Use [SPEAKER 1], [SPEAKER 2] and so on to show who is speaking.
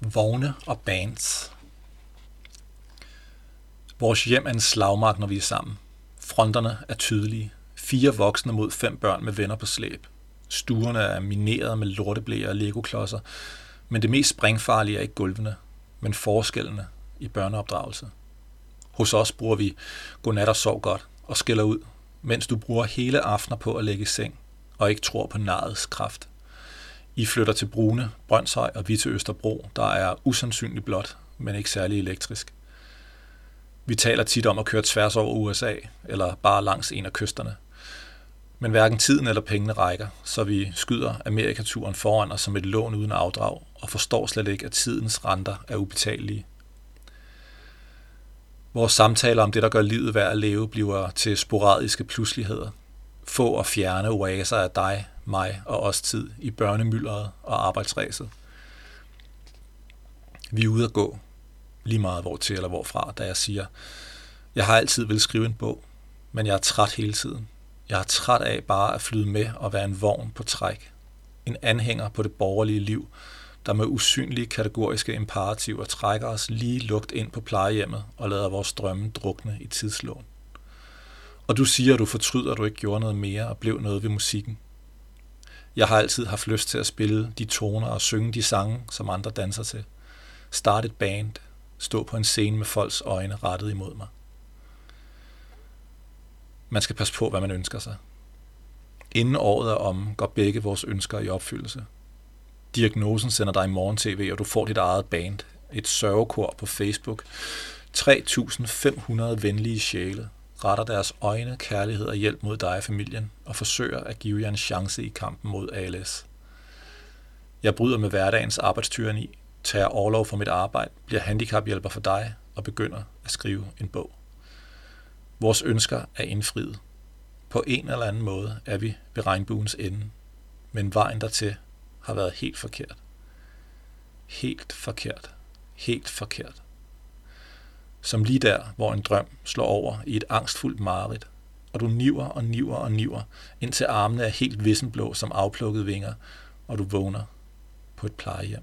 [SPEAKER 1] Vogne og bands. Vores hjem er en slagmark, når vi er sammen. Fronterne er tydelige. Fire voksne mod fem børn med venner på slæb. Stuerne er mineret med lorteblæer og legoklodser, men det mest springfarlige er ikke gulvene, men forskellene i børneopdragelse. Hos os bruger vi godnat og sov godt og skiller ud, mens du bruger hele aftener på at lægge i seng og ikke tror på narets kraft. I flytter til Brune, Brøndshøj og vi til Østerbro, der er usandsynligt blot, men ikke særlig elektrisk. Vi taler tit om at køre tværs over USA, eller bare langs en af kysterne. Men hverken tiden eller pengene rækker, så vi skyder Amerikaturen foran os som et lån uden afdrag, og forstår slet ikke, at tidens renter er ubetalelige. Vores samtaler om det, der gør livet værd at leve, bliver til sporadiske pludseligheder. Få og fjerne oaser af dig, mig og os tid i børnemyldret og arbejdsræset. Vi er ude at gå, lige meget hvor til eller hvorfra, da jeg siger, jeg har altid vil skrive en bog, men jeg er træt hele tiden. Jeg er træt af bare at flyde med og være en vogn på træk. En anhænger på det borgerlige liv, der med usynlige kategoriske imperativer trækker os lige lugt ind på plejehjemmet og lader vores drømme drukne i tidslån. Og du siger, at du fortryder, at du ikke gjorde noget mere og blev noget ved musikken. Jeg har altid haft lyst til at spille de toner og synge de sange, som andre danser til. Start et band, stå på en scene med folks øjne rettet imod mig. Man skal passe på, hvad man ønsker sig. Inden året er om, går begge vores ønsker i opfyldelse. Diagnosen sender dig i morgen-tv, og du får dit eget band. Et sørgekor på Facebook. 3.500 venlige sjæle retter deres øjne, kærlighed og hjælp mod dig og familien, og forsøger at give jer en chance i kampen mod ALS. Jeg bryder med hverdagens arbejdstyreni, tager overlov fra mit arbejde, bliver handicaphjælper for dig og begynder at skrive en bog. Vores ønsker er indfriet. På en eller anden måde er vi ved regnbuens ende, men vejen dertil har været helt forkert. Helt forkert. Helt forkert. Som lige der, hvor en drøm slår over i et angstfuldt mareridt, og du niver og niver og niver, indtil armene er helt vissenblå som afplukkede vinger, og du vågner på et plejehjem.